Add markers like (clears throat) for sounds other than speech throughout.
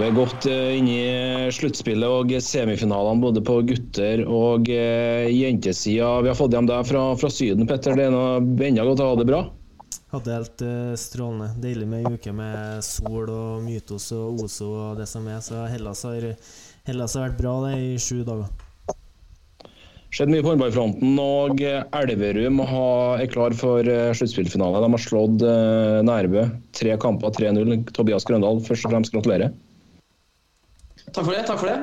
Vi er godt eh, inne i sluttspillet og semifinalene både på gutter- og uh, jentesida. Vi har fått hjem deg fra, fra Syden, Petter. Det er enda godt å ha det bra? Hadde helt eh, strålende. Deilig med ei uke med sol og Mytos og Ozo og det som er. Så Hellas har, Hellas har vært bra det i sju dager. Skjedd mye på håndballfronten, og eh, Elverum er klar for sluttspillfinale. De har slått Nærbø. Tre kamper, 3-0. Tobias Grøndal, først og fremst gratulerer. Takk for det. takk for det.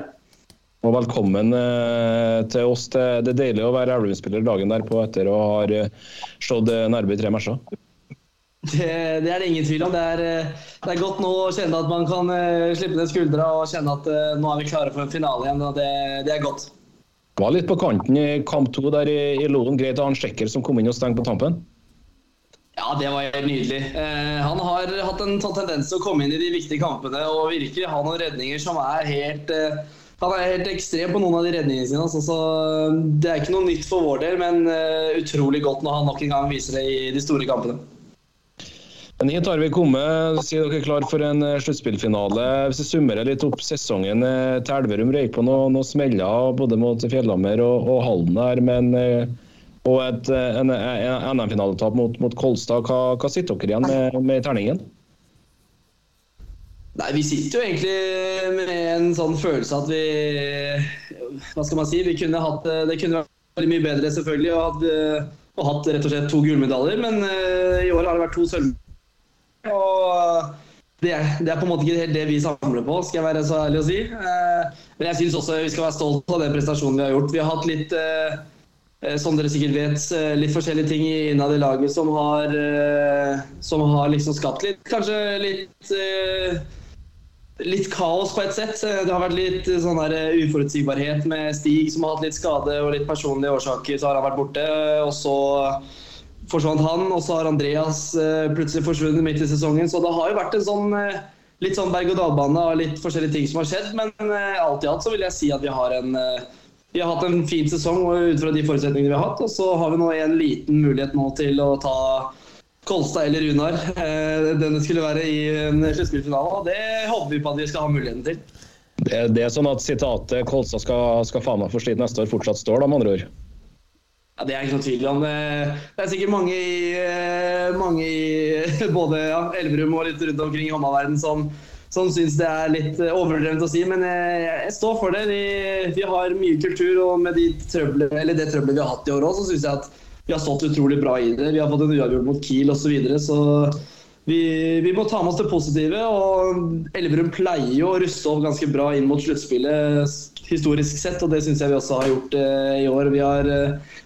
Og velkommen eh, til oss. Det, det er deilig å være Elverum-spiller dagen derpå etter å ha eh, slått eh, Nærbø i tre matcher. Det, det er det ingen tvil om. Det er, det er godt nå å kjenne at man kan slippe ned skuldra og kjenne at nå er vi klare for en finale igjen. og Det, det er godt. Var litt på kanten i kamp to der i, i Loen. Greit å ha en sjekker som kom inn og stengte på tampen. Ja, det var helt nydelig. Eh, han har hatt en sånn tendens til å komme inn i de viktige kampene og virkelig ha noen redninger som er helt eh, Han er helt ekstrem på noen av de redningene sine. Altså, så det er ikke noe nytt for vår del, men uh, utrolig godt når han nok en gang viser det i de store kampene. Men hit har vi kommet. Sier dere er klar for en eh, sluttspillfinale. Hvis vi summerer litt opp sesongen eh, til Elverum, røyk på noen noe smeller både mot Fjellhammer og, og Halden her, men eh, og et eh, NM-finaletap mot, mot Kolstad. Hva, hva sitter dere igjen med, med terningen? Nei, Vi sitter jo egentlig med en sånn følelse at vi Hva skal man si? Vi kunne hatt, det kunne vært mye bedre, selvfølgelig, og, hatt, og hatt rett og slett to gullmedaljer. Men uh, i år har det vært to sølv. Og det det er på en måte ikke helt det vi samler på, skal jeg være så ærlig å si. Uh, men jeg syns også vi skal være stolt av den prestasjonen vi har gjort. Vi har hatt litt uh, som dere sikkert vet, litt forskjellige ting innad i laget som har, som har liksom skapt litt Kanskje litt litt kaos på et sett. Det har vært litt sånn der uforutsigbarhet med Stig som har hatt litt skade og litt personlige årsaker. Så har han vært borte, og så forsvant han. Og så har Andreas plutselig forsvunnet midt i sesongen. Så det har jo vært en sånn litt sånn berg-og-dal-bane av litt forskjellige ting som har skjedd. Men alt i alt så vil jeg si at vi har en vi har hatt en fin sesong ut fra de forutsetningene vi har hatt. Og så har vi nå en liten mulighet nå til å ta Kolstad eller Runar. Denne skulle være i en sluttspillfinale. og Det håper vi på at vi skal ha muligheten til. Det, det er sånn at sitatet 'Kolstad skal, skal faen meg få slite neste år' fortsatt står, da, med andre ord? Ja, Det er ikke noe tvil om. Det er sikkert mange i, mange i (laughs) både ja, Elverum og litt rundt omkring i håndballverdenen som, som syns det er litt overdrevent å si, men jeg, jeg står for det. Vi, vi, har mye kultur, og med de trøble, det trøbbelet vi har hatt i år òg, så syns jeg at vi har stått utrolig bra i det. Vi har fått en uavgjort mot Kiel osv. Så, videre, så vi, vi, må ta med oss det positive. og Elverum pleier jo å ruste opp ganske bra inn mot sluttspillet historisk sett, og det syns jeg vi også har gjort eh, i år. Vi har,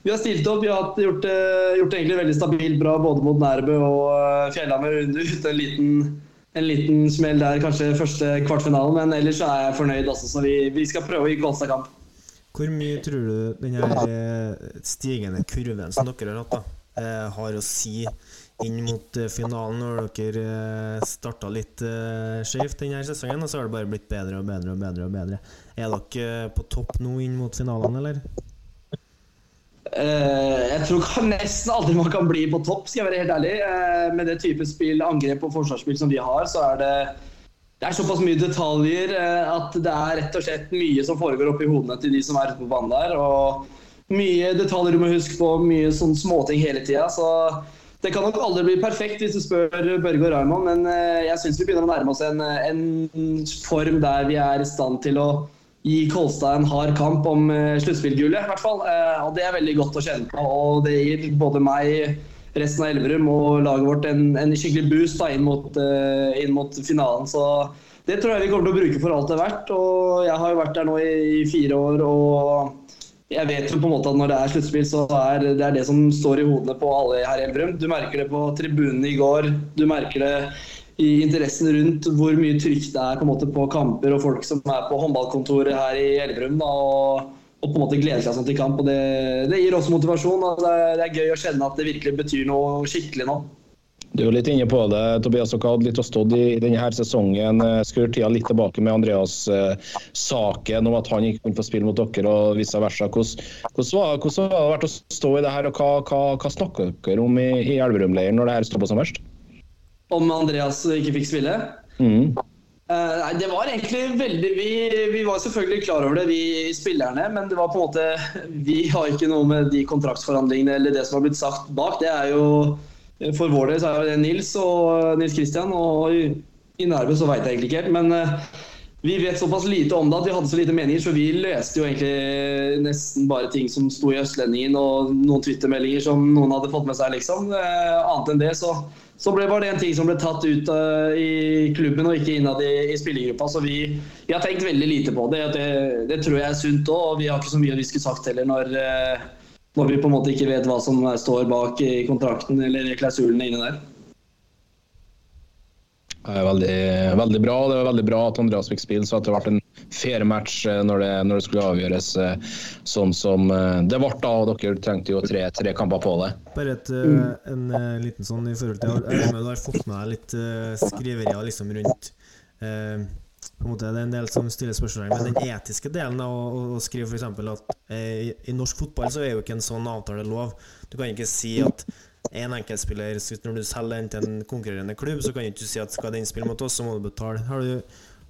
vi har, stilt opp, vi har gjort, gjort det egentlig veldig stabilt bra både mot Nærbø og Fjellhammer (laughs) uten en liten, en liten smell der, kanskje første kvartfinalen, men ellers er jeg fornøyd også, så vi, vi skal prøve å gi Kolstad kamp. Hvor mye tror du denne stigende kurven som dere har hatt, da, har å si inn mot finalen, når dere starta litt skjevt denne sesongen, og så har det bare blitt bedre og bedre og bedre? og bedre. Er dere på topp nå inn mot finalene, eller? Jeg tror nesten aldri man kan bli på topp, skal jeg være helt ærlig. Med det type spill, angrep og forsvarsspill som vi har, så er det det er såpass mye detaljer at det er rett og slett mye som foregår oppi hodene til de som er ute på banen der. Og mye detaljer du må huske på, mye sånn småting hele tida. Så det kan nok aldri bli perfekt hvis du spør Børge og Raymond, men jeg syns vi begynner å nærme oss en, en, form der vi er i stand til å gi Kolstad en hard kamp om sluttspillgullet, i hvert fall. Og det er veldig godt å kjenne på, og det gir både meg resten av Elverum og laget vårt en, en skikkelig boost da, inn, mot, uh, inn, mot, finalen. Så det tror jeg vi kommer til å bruke for alt det er verdt. Og jeg har jo vært der nå i, i fire år, og jeg vet jo på en måte at når det er sluttspill, så er det er det som står i hodene på alle her i Elverum. Du merker det på tribunen i går, du merker det i interessen rundt hvor mye trykk det er på, måte, på kamper og folk som er på håndballkontoret her i Elverum. Og, og, på en måte gleder seg sånn til kamp. og Det, det gir også motivasjon. og det er, det er gøy å kjenne at det virkelig betyr noe skikkelig nå. Du er litt inne på det, Tobias. Dere hadde litt å stå i, denne her sesongen. Eh, Skrur tida litt tilbake med Andreas-saken om at han ikke kunne få spille mot dere og vice versa. Hvordan, hvordan, hvordan har det vært å stå i det her, og hva, hva, hva snakker dere om i, i Elverum-leiren når det her står på som verst? Om Andreas ikke fikk spille? Mm. Uh, nei, det var egentlig veldig vi, vi, var selvfølgelig klar over det, vi spillerne. Men det var på en måte (laughs) Vi har ikke noe med de kontraktsforhandlingene eller det som har blitt sagt bak. Det er jo for vår del så er det Nils og Nils Kristian, og i Nærbø så veit jeg egentlig ikke helt. Men uh, vi vet såpass lite om det at vi hadde så lite meninger, så vi leste jo egentlig nesten bare ting som sto i Østlendingen og noen twittermeldinger som noen hadde fått med seg, liksom. Uh, annet enn det så, så ble, var det en ting som ble tatt ut uh, i klubben og ikke innad i, i spillergruppa. Så vi, vi, har tenkt veldig lite på det. Det, det tror jeg er sunt òg, og vi har ikke så mye vi skulle sagt heller når når vi på en måte ikke vet hva som står bak i kontrakten eller i klausulene inni der. Er veldig, veldig, bra. Det var veldig bra at Andreas fikk spille, så at det ble en fair match eh, når det, når det skulle avgjøres eh, sånn som eh, det ble da. og Dere trengte jo tre, tre kamper på det. Bare et, en, en liten sånn i forhold til Jeg har fått med deg litt skriverier liksom rundt på en måte, Det er en del som stiller spørsmål men den etiske delen av å, å skrive f.eks. at eh, i norsk fotball så er jo ikke en sånn avtale lov. Du kan ikke si at en enkeltspiller Når du selger den til en konkurrerende klubb, så kan du ikke si at skal den spille mot oss, så må du betale. Har du,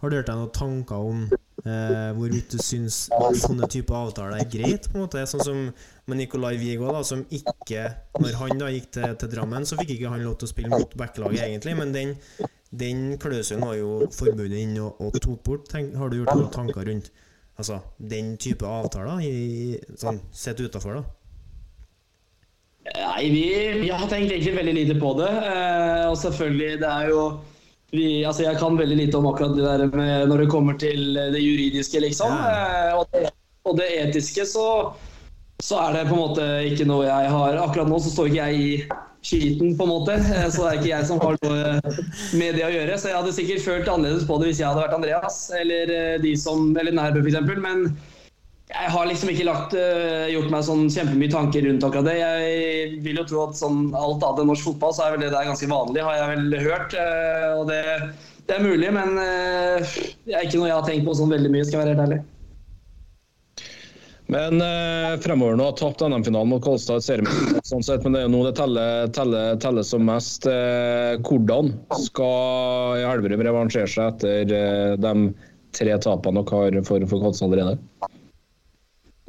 har du hørt deg noen tanker om eh, hvorvidt du syns sånne typer avtaler er greit? på en måte Sånn som med Nicolai Vigo, da, som ikke Når han da gikk til, til Drammen, så fikk ikke han lov til å spille mot backlaget, egentlig, men den den klausulen var jo forbundet inn og, og tok bort. Tenk, har du gjort noen tanker rundt altså, den type avtaler, sånn, sett utafor, da? Nei, vi, vi, har tenkt egentlig veldig lite på det. Eh, og selvfølgelig, det er jo vi, altså Jeg kan veldig lite om akkurat det der med når det kommer til det juridiske, liksom. Eh, og, det, og, det, etiske, så, så er det på en måte ikke noe jeg har Akkurat nå så står ikke jeg i skiten, på en måte. Eh, så det er ikke jeg som har noe med det å gjøre. Så jeg hadde sikkert følt annerledes på det hvis jeg hadde vært Andreas eller eh, de som, eller Nærbø f.eks. Men jeg har liksom ikke lagt, uh, gjort meg sånn kjempemye tanker rundt akkurat det. Jeg vil jo tro at sånn alt annet enn norsk fotball, så er vel det der ganske vanlig, har jeg vel hørt. Uh, og det, det, er mulig, men det er ikke noe jeg har tenkt på sånn veldig mye, skal jeg være helt ærlig. Men eh, fremover nå, tapt NM-finalen mot Kolstad, sånn sett, men det er jo nå det teller, teller, teller som mest. Eh, hvordan skal Elverum revansjere seg etter eh, de tre tapene dere har for, for Kolstad allerede?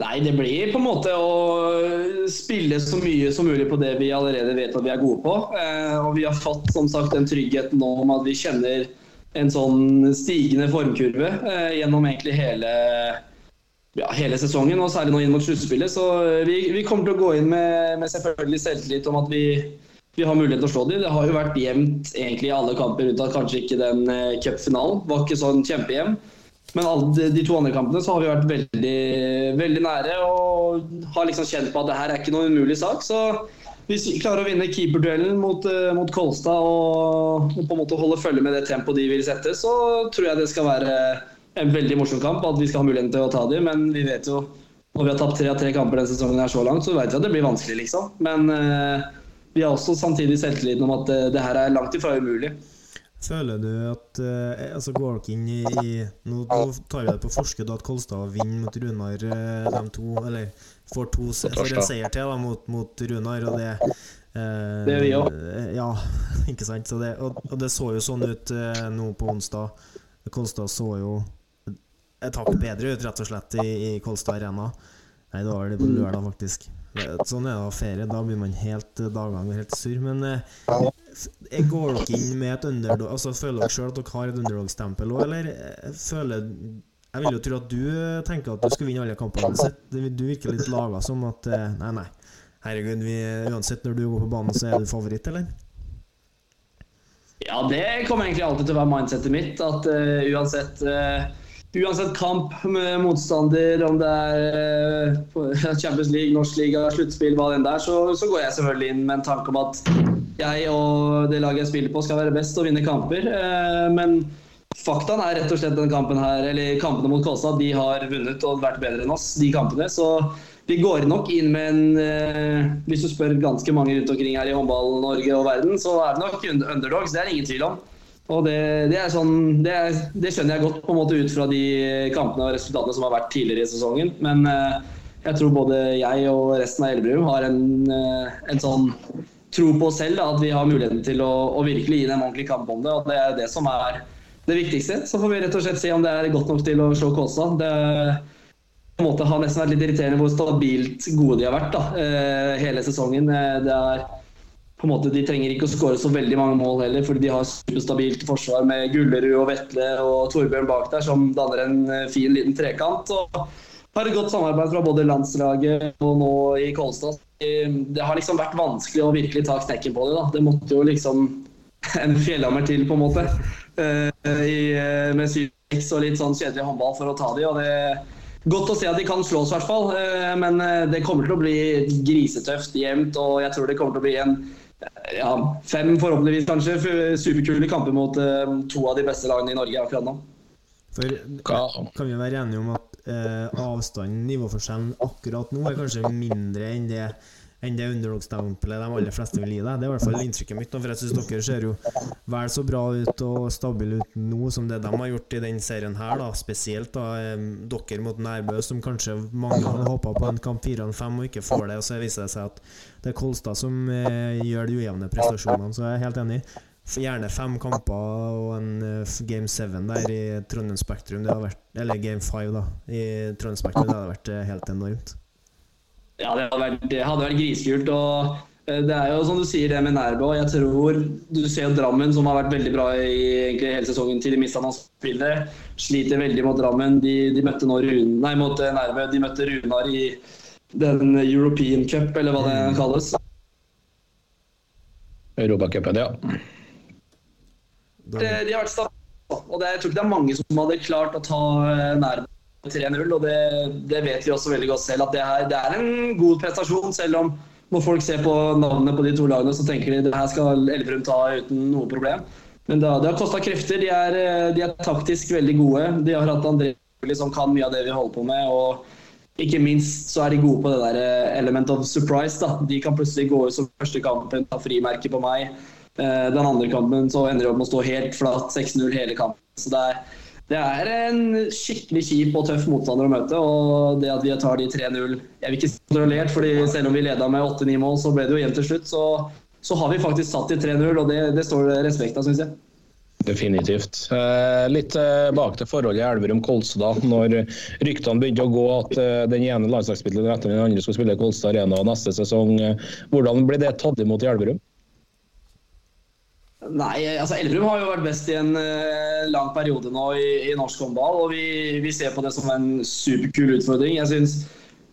Nei, det blir på en måte å spille så mye som mulig på det vi allerede vet at vi er gode på. Eh, og vi har fått som sagt den tryggheten nå om at vi kjenner en sånn stigende formkurve eh, gjennom egentlig hele ja, hele sesongen, og særlig nå inn mot sluttspillet. Så eh, vi, vi, kommer til å gå inn med, med selvfølgelig selvtillit om at vi, vi, har mulighet til å slå dem. Det har jo vært jevnt egentlig i alle kamper, unntatt kanskje ikke den cupfinalen. Var ikke sånn kjempejevn. Men alle de to andre kampene så har vi vært veldig, veldig nære og har liksom kjent på at det her er ikke noen umulig sak. Så hvis vi klarer å vinne keeperduellen mot, uh, mot Kolstad og, og, på en måte holde følge med det tempoet de vil sette, så tror jeg det skal være en veldig morsom kamp, at vi skal ha muligheten til å ta dem. Men vi vet jo når vi har tapt tre av tre kamper denne sesongen her så langt, så vet vi at det blir vanskelig, liksom. Men uh, vi har også samtidig selvtilliten om at uh, det her er langt ifra umulig. Føler du at uh, altså Går dere inn i, i nå, nå, tar vi det på forskudd at Kolstad vinner mot Runar, de to, eller får to får en seier til da, mot, mot Runar, og det det gjør vi òg. Ja, (laughs) ikke sant. Det, og, og, det så jo sånn ut nå på onsdag. Kolstad så jo et hakk bedre ut, rett og slett, i, i Kolstad Arena. Nei, det var det på lørdag, faktisk. Sånn er det av ferie. Da blir man helt dagene helt sur. Men eh, går dere inn med et underdog Altså Føler dere sjøl at dere har et underdog-stempel òg, eller eh, føler Jeg vil jo tro at du eh, tenker at du skal vinne alle kampene. Du virker litt laga som at Nei, nei. Herregud, vi, uansett når du går på banen, så er du favoritt, eller? Ja, det kommer egentlig alltid til å være mindsettet mitt. At uh, uansett uh, Uansett kamp med motstander, om det er Champions League, norsk liga, sluttspill, hva det enn er, så, så, går jeg selvfølgelig inn med en tanke om at jeg og det laget jeg spiller på, skal være best og vinne kamper. Eh, men faktaen er rett og slett den kampen her, eller kampene mot Kolstad, de har vunnet og vært bedre enn oss, de kampene. Så vi går nok inn med en eh, Hvis du spør ganske mange rundt omkring her i håndball-Norge og verden, så er det nok underdogs. Det er det ingen tvil om. Og det, det, sånn, det, er, det, skjønner jeg godt på en måte ut fra de kampene og resultatene som har vært tidligere i sesongen. Men eh, jeg tror både jeg og resten av Elverum har en, en sånn tro på oss selv, da, at vi har muligheten til å, å, virkelig gi dem en ordentlig kamp om det. og Det er det som er det viktigste. Så får vi rett og slett se om det er godt nok til å slå Kåsa. Det på en måte har nesten vært litt irriterende hvor stabilt gode de har vært da, eh, hele sesongen. Det er på en måte, De trenger ikke å skåre så veldig mange mål heller, fordi de har superstabilt forsvar med Gullerud og Vetle og Torbjørn bak der, som danner en eh, fin liten trekant. og har et godt samarbeid fra både landslaget og nå i Kolstad. Det har liksom vært vanskelig å virkelig ta knekken på det. da. Det måtte jo liksom (laughs) en fjellhammer til, på en måte. Uh, i, uh, med 7 og litt sånn kjedelig håndball for å ta de, og det Godt å se at de kan slås, i hvert fall. Uh, men det kommer til å bli grisetøft jevnt, og jeg tror det kommer til å bli en ja, fem, forhåpentligvis kanskje, superkule kamper mot to av de beste lagene i Norge akkurat nå. For kan vi være enige om at eh, avstanden, nivåforskjellen akkurat nå, er kanskje mindre enn det enn det underdog-stempelet de aller fleste vil gi deg. Det er i hvert fall inntrykket mitt. For jeg syns dere ser jo vel så bra ut og stabile ut nå som det de har gjort i den serien her, da. Spesielt da dere mot Nærbø, som kanskje mange hadde håpa på en kamp fire eller fem og ikke får det. Og så viser det seg at det er Kolstad som eh, gjør de ujevne prestasjonene, så jeg er helt enig. Gjerne fem kamper og en uh, Game 7 der i Trondheim Spektrum, eller Game 5 da, i Trondheim Spektrum. Det hadde vært uh, helt enormt. Ja, det hadde vært, det hadde vært grisekult. og eh, det er jo som du sier det med Nærbø. Jeg tror Du ser Drammen, som har vært veldig bra i egentlig hele sesongen til de mista noen spillere. Sliter veldig mot Drammen. De, de møtte nå Rune, nei, mot Nærbø. De møtte Runar i den European Cup, eller hva det mm. kalles. Europacupen, ja. De, de har vært stabile. Og det, jeg tror ikke det er mange som hadde klart å ta nærmere 3-0, og det, det, vet vi også veldig godt selv at det, er, det er en god prestasjon. Selv om når folk ser på navnene på de to lagene, så tenker de det her skal Elverum ta uten noe problem. Men det, det har kosta krefter. De er, de er, taktisk veldig gode. De har hatt André som kan mye av det vi holder på med. og ikke minst så er de gode på det der eh, element of surprise. da. De kan plutselig gå ut som første kampen, ta frimerke på meg. Eh, den andre kampen så ender de opp med å stå helt flatt, 6-0 hele kampen. Så det er det er en skikkelig kjip og tøff motstander å møte. Og det at vi tar de 3-0 Jeg vil ikke si kontrollert, fordi selv om vi leda med 8-9 mål, så ble det jo jevnt til slutt. Så, så, har vi faktisk satt de 3-0, og det, det, står det respekt av, syns jeg. Definitivt. Eh, litt eh, bak til forholdet i Elverum-Kolstad. Når ryktene begynte å gå at den ene landslagsspilleren etter den andre skulle spille Kolstad Arena neste sesong, hvordan blir det tatt imot i Elverum? Nei, altså Elverum har jo vært best i en uh, lang periode nå i, i norsk håndball. Og vi, vi, ser på det som en superkul utfordring. Jeg synes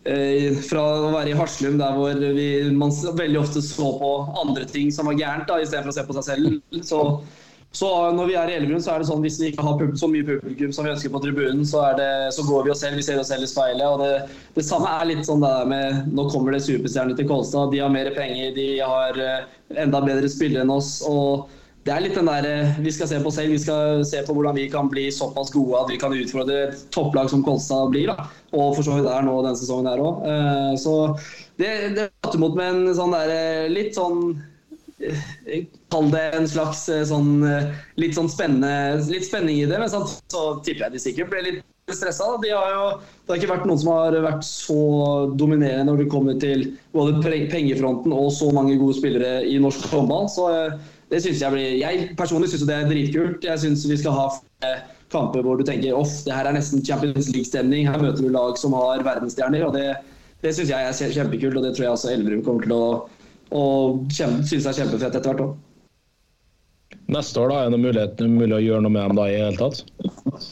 uh, Fra å være i Haslum, der hvor vi, man veldig ofte så på andre ting som var gærent, da, istedenfor å se på seg selv, så, så når vi er i Elverum, så er det sånn hvis vi ikke har så mye publikum som vi ønsker på tribunen, så, det, så går vi oss selv, vi ser oss selv i speilet. og det, det samme er litt sånn det der med Nå kommer det superstjerner til Kolstad. De har mer penger, de har uh, enda bedre spillere enn oss. og det er litt den der eh, vi skal se på selv. Vi skal se på hvordan vi kan bli såpass gode at vi kan utfordre et topplag som Kolstad blir. Da. Og for så vidt er nå denne sesongen her òg. Eh, så det, det tatt imot med en sånn der eh, litt sånn Kall det en slags sånn litt sånn spennende Litt spenning i det, men så, så tipper jeg de sikkert ble litt stressa. De har jo, det har ikke vært noen som har vært så dominerende når det kommer til både pengefronten og så mange gode spillere i norsk håndball. Så det synes jeg blir Jeg personlig syns det er dritkult. Jeg syns vi skal ha kamper hvor du tenker off, det her er nesten Champions League-stemning. Her møter du lag som har verdensstjerner. og Det, det syns jeg er kjempekult, og det tror jeg også Elverum kommer til å å synes er kjempefett etter hvert òg. Neste år, da? Er det mulighet, mulig å gjøre noe med dem da i det hele tatt?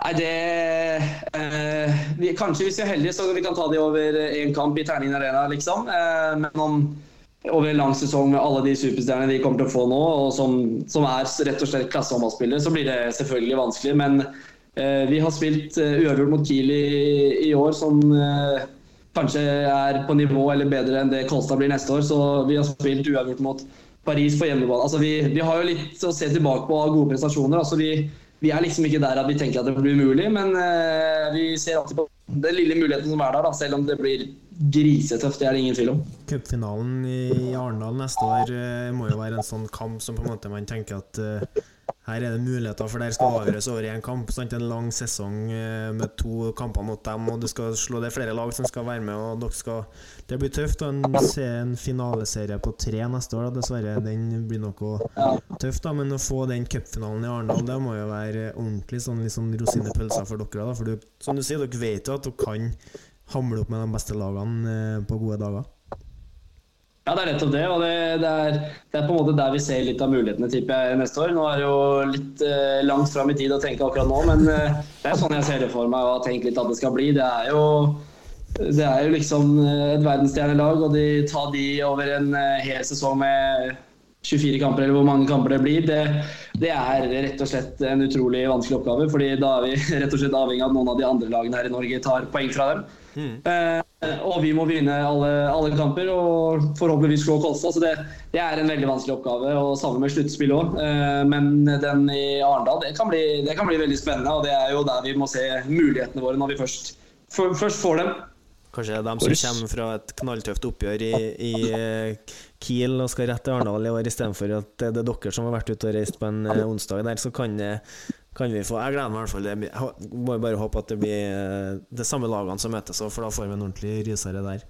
Nei, det eh, vi, Kanskje hvis vi er heldige, så vi kan ta de over én kamp i Terningen Arena, liksom. Eh, men om over en lang sesong med alle de superstjernene vi kommer til å få nå, og som, som er rett og slett klassehåndballspillere, så blir det selvfølgelig vanskelig. Men eh, vi har spilt eh, uavgjort mot Kiel i, i, år, som eh, kanskje er på nivå eller bedre enn det Kolstad blir neste år. Så vi har spilt uavgjort mot Paris på hjemmebane. Altså, vi, vi har jo litt å se tilbake på av gode prestasjoner. Altså, vi, vi er liksom ikke der at vi tenker at det blir umulig, men eh, vi ser alltid på den lille muligheten som er der, da, selv om det blir grisetøft. Det er det ingen tvil om. Cupfinalen i Arendal neste år eh, må jo være en sånn kamp som på en måte man tenker at eh, her er det muligheter, for der skal avgjøres over én kamp. Sant? En lang sesong eh, med to kamper mot dem, og du skal slå det er flere lag som skal være med. og dere skal Det blir tøft. Og en, en finaleserie på tre neste år, da. dessverre. Den blir noe tøft, da. Men å få den cupfinalen i Arendal, det må jo være ordentlig sånn, litt sånn rosinepølser for dere. da For du, som du sier, dere vet jo at dere kan hamle opp med de beste lagene eh, på gode dager. Ja, det er nettopp det. Og det, det, er, det, er, på en måte der vi ser litt av mulighetene jeg, neste år. Nå er det jo litt eh, langt fram i tid å tenke akkurat nå, men eh, det er sånn jeg ser det for meg og har tenkt litt at det skal bli. Det er jo, det er jo liksom eh, et verdensstjernelag, og de tar de over en eh, hel sesong med 24 kamper, eller hvor mange kamper det blir, det, det, er rett og slett en utrolig vanskelig oppgave. fordi da er vi (laughs) rett og slett avhengig av at noen av de andre lagene her i Norge tar poeng fra dem. Mm. Eh, og vi må vinne alle, alle, kamper og forhåpentligvis slå Kolstad. Så det, det, er en veldig vanskelig oppgave, og sammen med sluttspill òg. Eh, men den i Arendal, det, det, kan bli veldig spennende. Og det er jo der vi må se mulighetene våre når vi først, for, først får dem. Kanskje det er dem som kommer fra et knalltøft oppgjør i, i Kiel og skal rett til Arendal i år, istedenfor at det er dere som har vært ute og reist på en eh, onsdag der, så kan kan vi få Jeg gleder meg i hvert fall. Jeg må bare håpe at det blir eh, de samme lagene som møtes, for da får vi en ordentlig rysere der.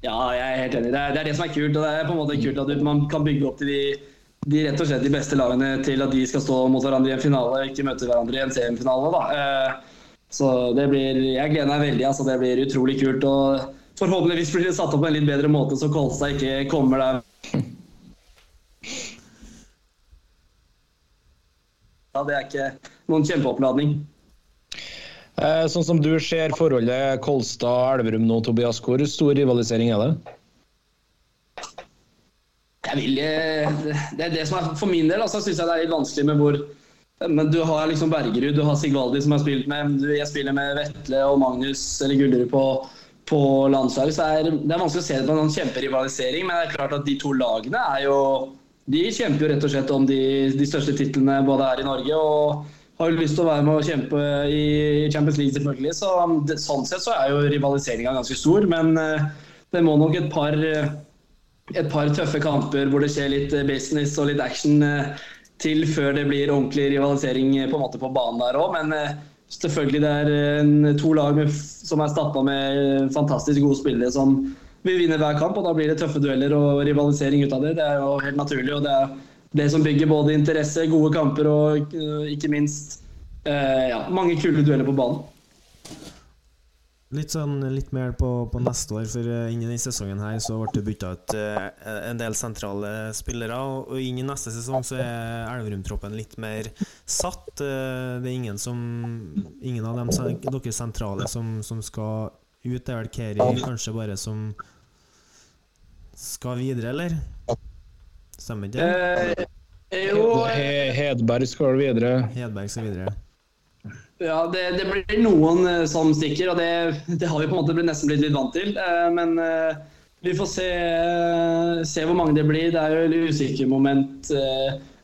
Ja, jeg er helt enig. Det er, det er, det som er kult. og det er på en måte kult at man kan bygge opp til de, de, rett og slett de beste lagene til at de skal stå mot hverandre i en finale, ikke møte hverandre i en semifinale. da. Eh, så det blir, Jeg gleder meg veldig. altså Det blir utrolig kult. og Forhåpentligvis blir det satt opp på en litt bedre måte, så Kolstad ikke kommer der Ja, det er ikke noen kjempeoppladning. Eh, sånn som du ser forholdet Kolstad-Elverum nå, Tobias, hvor stor rivalisering er det? Jeg vil eh, Det er det som er For min del altså, syns jeg det er litt vanskelig med hvor men du har liksom Bergerud, du har Sigvaldi som jeg har spilt med. Jeg spiller med Vetle og Magnus eller Gullerud på, på landslaget. Så er, det er vanskelig å se det på en kjemperivalisering, men det er klart at de to lagene er jo de kjemper jo rett og slett om de, de største titlene både her i Norge og har jo lyst til å være med og kjempe i Champions League, selvfølgelig. Så det, sånn sett så er jo rivaliseringa ganske stor. Men uh, det må nok et par, et par tøffe kamper hvor det skjer litt business og litt action uh, til før det blir ordentlig rivalisering på en måte på banen der òg. Men uh, selvfølgelig det er en, to lag med, som er stappa med fantastisk gode spillere som vil vinne hver kamp, og da blir det tøffe dueller og rivalisering ut av det. Det er jo helt naturlig. og det er det som bygger både interesse, gode kamper og uh, ikke minst eh, ja, mange kule dueller på banen. Litt, sånn, litt mer på, på, neste år, for innen inn i denne sesongen her så ble det bytta ut en del sentrale spillere. Og, inn i neste sesong så er Elverum-troppen litt mer satt. det er ingen, som, ingen av dem dere sentrale som, som skal ut. Det er vel Keri kanskje bare som skal videre, eller? Stemmer ikke det? Eh, jo Hedberg skal videre. Hedberg skal videre. Ja, det, det, blir noen uh, som stikker, og det, det, har vi på en måte nesten blitt litt vant til. Uh, men uh, vi får se, se, hvor mange det blir. Det er jo et usikker moment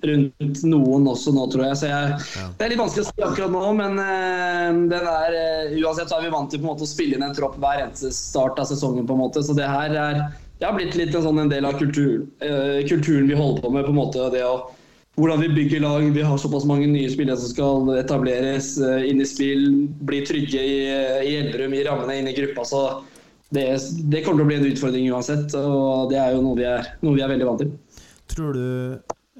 rundt noen også nå, tror jeg. Så jeg. Det er litt vanskelig å si akkurat nå, men den er, uansett så er vi vant til på en måte å spille inn en tropp hver eneste start av sesongen. på en måte, Så det her er det har blitt litt en, sånn, en del av kultur, uh, kulturen vi holder på med. på en måte, det å, Hvordan vi bygger lag. Vi har såpass mange nye spillere som skal etableres uh, inn i spill. Bli trygge i, i Elverum, i rammene, inn i gruppa. så det, det, kommer til å bli en utfordring uansett. og Det er jo noe vi er, noe vi er veldig vant til. Tror du,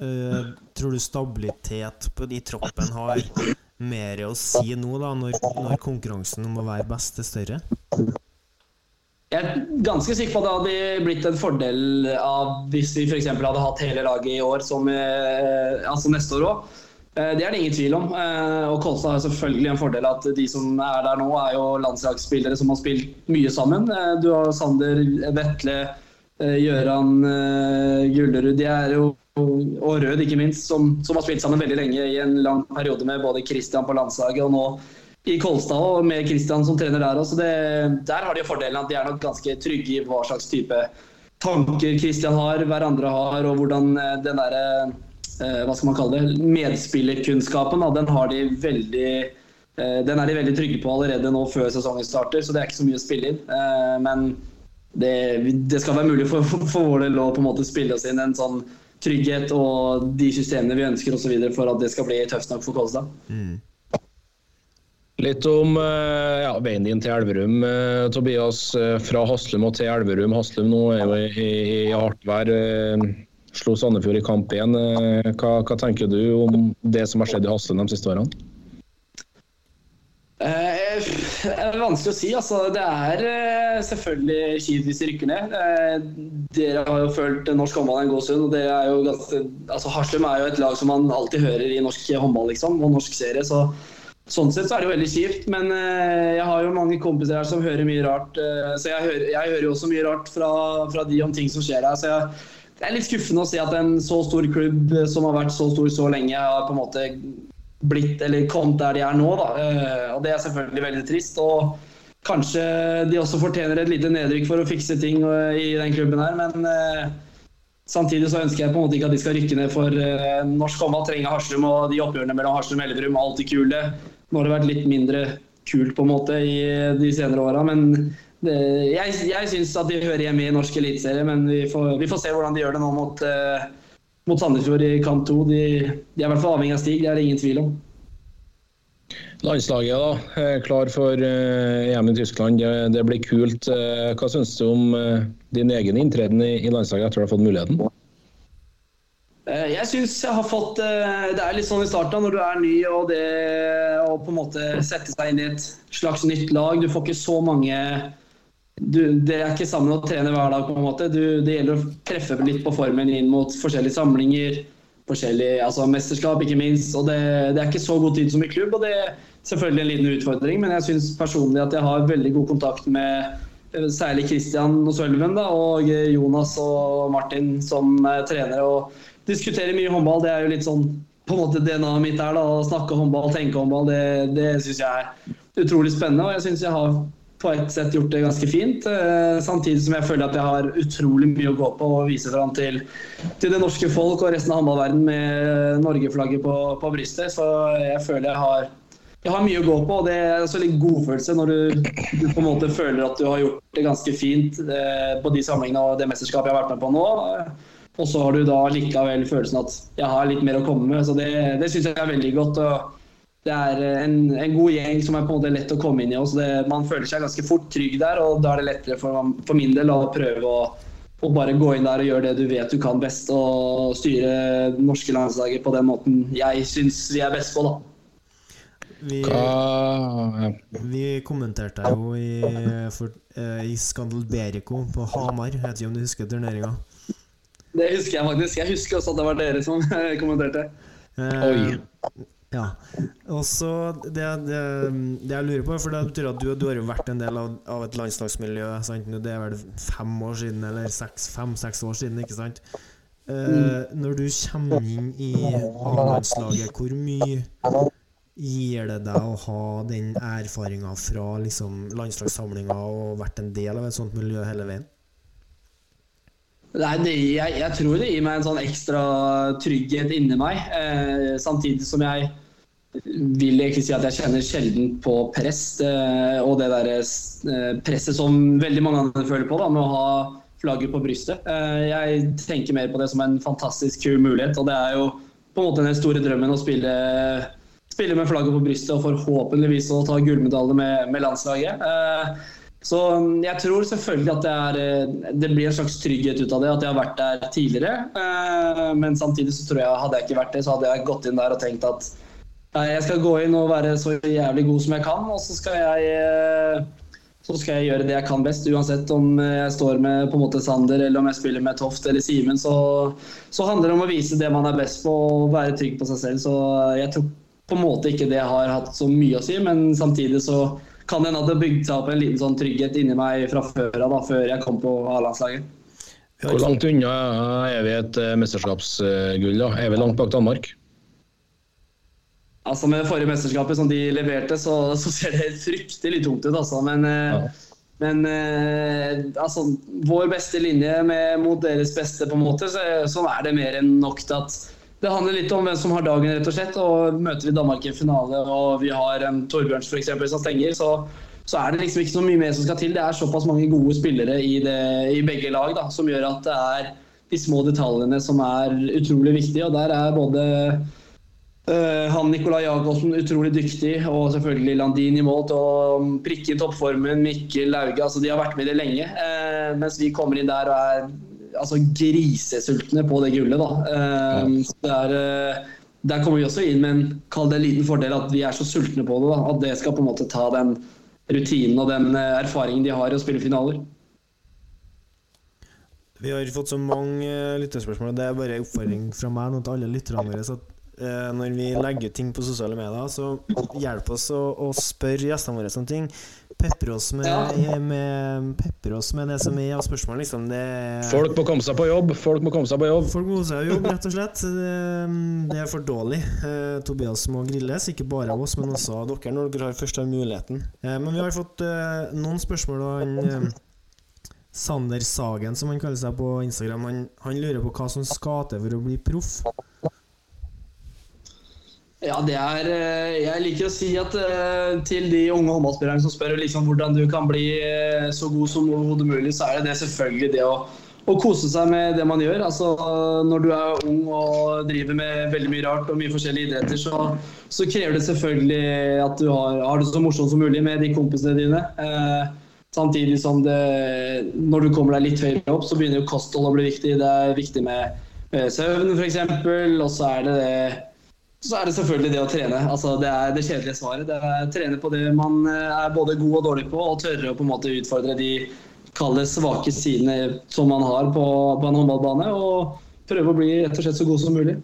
uh, tror du stabilitet på de troppen har mer å si nå, da, når, når konkurransen om å være best er større? Jeg er ganske sikker på at det hadde blitt en fordel av hvis vi f.eks. hadde hatt hele laget i år, som, altså neste år òg. Eh, det er det ingen tvil om. Eh, og Kolstad har selvfølgelig en fordel at de som er der nå, er jo landslagsspillere som har spilt mye sammen. Du har Sander Vetle, Gjøran Gullerud de er jo, og Rød, ikke minst, som, som, har spilt sammen veldig lenge i en lang periode med både Christian på landslaget og nå i Kolstad og med Kristian som trener der også. der har de fordelen at de er nok ganske trygge i hva slags type tanker Christian har, hverandre har, og hvordan eh, den derre eh, Hva skal man kalle det? Medspillerkunnskapen, den har de veldig eh, den er de veldig trygge på allerede nå før sesongen starter, så det er ikke så mye å spille inn. Men det, det, skal være mulig for, for vår del å på en måte spille oss inn en sånn trygghet og de systemene vi ønsker osv. for at det skal bli tøft nok for Kolstad. Mm. Litt om eh, ja, veien din til Elverum, eh, Tobias. eh, Fra Haslum og til Elverum. Haslum nå er jo i, i hardt vær. Slo Sandefjord i kamp igjen. Hva, hva tenker du om det som har skjedd i Haslum de siste årene? Det er vanskelig å si. Altså, det er selvfølgelig kjipt hvis de rykker ned. Dere har jo følt norsk håndball en god stund. og det er jo ganske, altså Haslum er jo et lag som man alltid hører i norsk håndball liksom, og norsk serie. så Sånn sett så er det jo veldig kjipt, men eh, jeg har jo mange kompiser her som hører mye rart. eh, så jeg hører, jeg hører jo også mye rart fra, fra de om ting som skjer her. så jeg, Det er litt skuffende å se at en så stor klubb eh, som har vært så stor så lenge, har på en måte blitt eller kommet der de er nå. Da. Og Det er selvfølgelig veldig trist. og Kanskje de også fortjener et lite nedrykk for å fikse ting i den klubben her, men samtidig så ønsker jeg på en måte ikke at de skal rykke ned for norsk håndball trenger Haslum, og de oppgjørene mellom Haslum og Elverum alt alltid kule. Nå har det vært litt mindre kult på en måte i de senere åra, men det, jeg, jeg syns at de hører hjemme i norsk eliteserie, men vi får, vi får se hvordan de gjør det nå mot, uh, mot Sandefjord i kamp to. De, de er i hvert fall avhengig av Stig, det er det ingen tvil om. Landslaget da, er klar for eh, EM i Tyskland. Det, det blir kult. Eh, Hva syns du om eh, din egen inntreden i, i landslaget etter at du har fått muligheten? Eh, Jeg syns jeg har fått eh, Det er litt sånn i starten når du er ny og det å på en måte sette seg inn i et slags nytt lag. Du får ikke så mange du, Det er ikke sammen å trene hver dag, på en måte. Du, det gjelder å treffe litt på formen inn mot forskjellige samlinger. Forskjellige, altså Mesterskap, ikke minst. og det, det er ikke så god tid som i klubb. og det er selvfølgelig en liten utfordring, men jeg syns personlig at jeg har veldig god kontakt med eh, særlig Christian og Sølven da, og Jonas og Martin som trenere. og diskutere mye håndball. Det er jo litt sånn på en måte DNA-et mitt er da, å snakke håndball, tenke håndball. Det, det syns jeg er utrolig spennende, og jeg syns jeg har på et sett gjort det ganske fint. Eh, samtidig som jeg føler at jeg har utrolig mye å gå på og vise fram til, til det norske folk og resten av håndballverdenen med Norge-flagget på, på brystet. Så jeg føler jeg har jeg har mye å gå på, og det er også litt godfølelse når du, du på en måte føler at du har gjort det ganske fint eh, på de samlingene og det mesterskapet jeg har vært med på nå. Og så har du da likevel følelsen at jeg har litt mer å komme med. Så det, det syns jeg er veldig godt. og Det er en, en god gjeng som er på en måte lett å komme inn i. Også det, man føler seg ganske fort trygg der, og da er det lettere for, for min del å prøve å, å bare gå inn der og gjøre det du vet du kan best, og styre det norske landslaget på den måten jeg syns vi er best på. da. Vi, vi kommenterte jo i, for, eh, i Skandalberico på Hamar. Jeg vet ikke om du husker turneringa? Det husker jeg faktisk. Jeg husker også at det var dere som (laughs) kommenterte. Eh, Oi. Ja. Og så det, det, det jeg lurer på, for det betyr at du, du har jo vært en del av, av et landslagsmiljø. Sant? Det er vel fem år siden, eller fem-seks år siden, ikke sant? Eh, når du kommer inn i A-landslaget, hvor mye gir det deg å ha den erfaringa fra liksom, landslagssamlinga og vært en del av et sånt miljø hele veien? Nei, det, jeg, jeg tror det gir meg en sånn ekstra trygghet inni meg. Eh, samtidig som jeg vil egentlig si at jeg kjenner sjelden på press. Eh, og det der eh, presset som veldig mange andre føler på da, med å ha flagget på brystet. Eh, jeg tenker mer på det som en fantastisk kul mulighet. Og det er jo på en måte den store drømmen å spille, spille med flagget på brystet og forhåpentligvis å ta gullmedalje med, med landslaget. Så jeg tror selvfølgelig at det, er, eh, det blir en slags trygghet ut av det, at jeg har vært der tidligere. Eh, Men samtidig så tror jeg hadde jeg ikke vært det, så hadde jeg gått inn der og tenkt at jeg skal gå inn og være så jævlig god som jeg kan, og så skal jeg, eh, så skal jeg gjøre det jeg kan best. Uansett om jeg står med på en måte Sander eller om jeg spiller med Toft eller Simen, så, så handler det om å vise det man er best på og være trygg på seg selv. Så jeg tror på en måte ikke det har hatt så mye å si, men samtidig så kan hende at det bygde seg opp en liten sånn trygghet inni meg fra før av, før jeg kom på A-landslaget. Hvor langt unna er vi et eh, mesterskapsgull? da? Er vi langt bak Danmark? Altså Med det forrige mesterskapet som de leverte, så, så ser det fryktelig tungt ut. altså. Men eh, Ja. Men eh, altså, vår beste linje med, mot deres beste, på en måte, så, så er det mer enn nok til at det handler litt om hvem som har dagen, rett og slett. og Møter vi Danmark i en finale og vi har en Torbjørns for eksempel, som stenger, så, så, er det liksom ikke så mye mer som skal til. Det er såpass mange gode spillere i, det, i begge lag da, som gjør at det er de små detaljene som er utrolig viktige. og Der er både øh, han Nikolai Jacobsen utrolig dyktig, og selvfølgelig Landin i mål til prikke toppformen. Mikkel Lauge. altså De har vært med i det lenge. Øh, mens vi kommer inn der og er altså, grisesultne på det gullet. Da. Uh, der, der kommer vi også inn med en kall det en liten fordel at vi er så sultne på det. Da, at det skal på en måte ta den rutinen og den erfaringen de har i å spille finaler. Vi har fått så mange lyttespørsmål, og Det er bare en oppfordring fra meg nå til alle lytterne våre. At, når vi legger ting på sosiale medier, så hjelp oss å, å spørre gjestene våre sånne ting. Pepre oss med, ja. med, pepper oss med det som er av spørsmål. Liksom. Det, folk må komme seg på jobb. Folk må komme seg på jobb. Folk må komme seg på jobb, rett og slett. Det, det er for dårlig. Uh, Tobias må grilles, ikke bare av oss, men også av dere når dere har først har muligheten. men vi har fått noen spørsmål. Og han Sander Sagen, som han kaller seg på Instagram, han, han lurer på hva som skal til for å bli proff. Ja, det er eh, Jeg liker å si at eh, til de unge håndballspillerne som spør liksom hvordan du kan bli eh, så god som overhodet mulig, så er det, selvfølgelig det å, å, kose seg med det man gjør. Altså, når du er ung og driver med veldig mye rart og mye forskjellige idretter, så, så krever det selvfølgelig at du har, har, det så morsomt som mulig med de kompisene dine. Eh, Samtidig som det, når du kommer deg litt høyere opp, så begynner jo kosthold å bli viktig. Det er viktig med, med søvn f.eks. Og så er, det det, så er det selvfølgelig det å trene. Altså, det er det kjedelige svaret. Det er trene på det man eh, er både god og dårlig på, og tørre å på en måte utfordre de kalde svake sidene som man har på, på en håndballbane. Og prøve å bli rett og slett så god som mulig.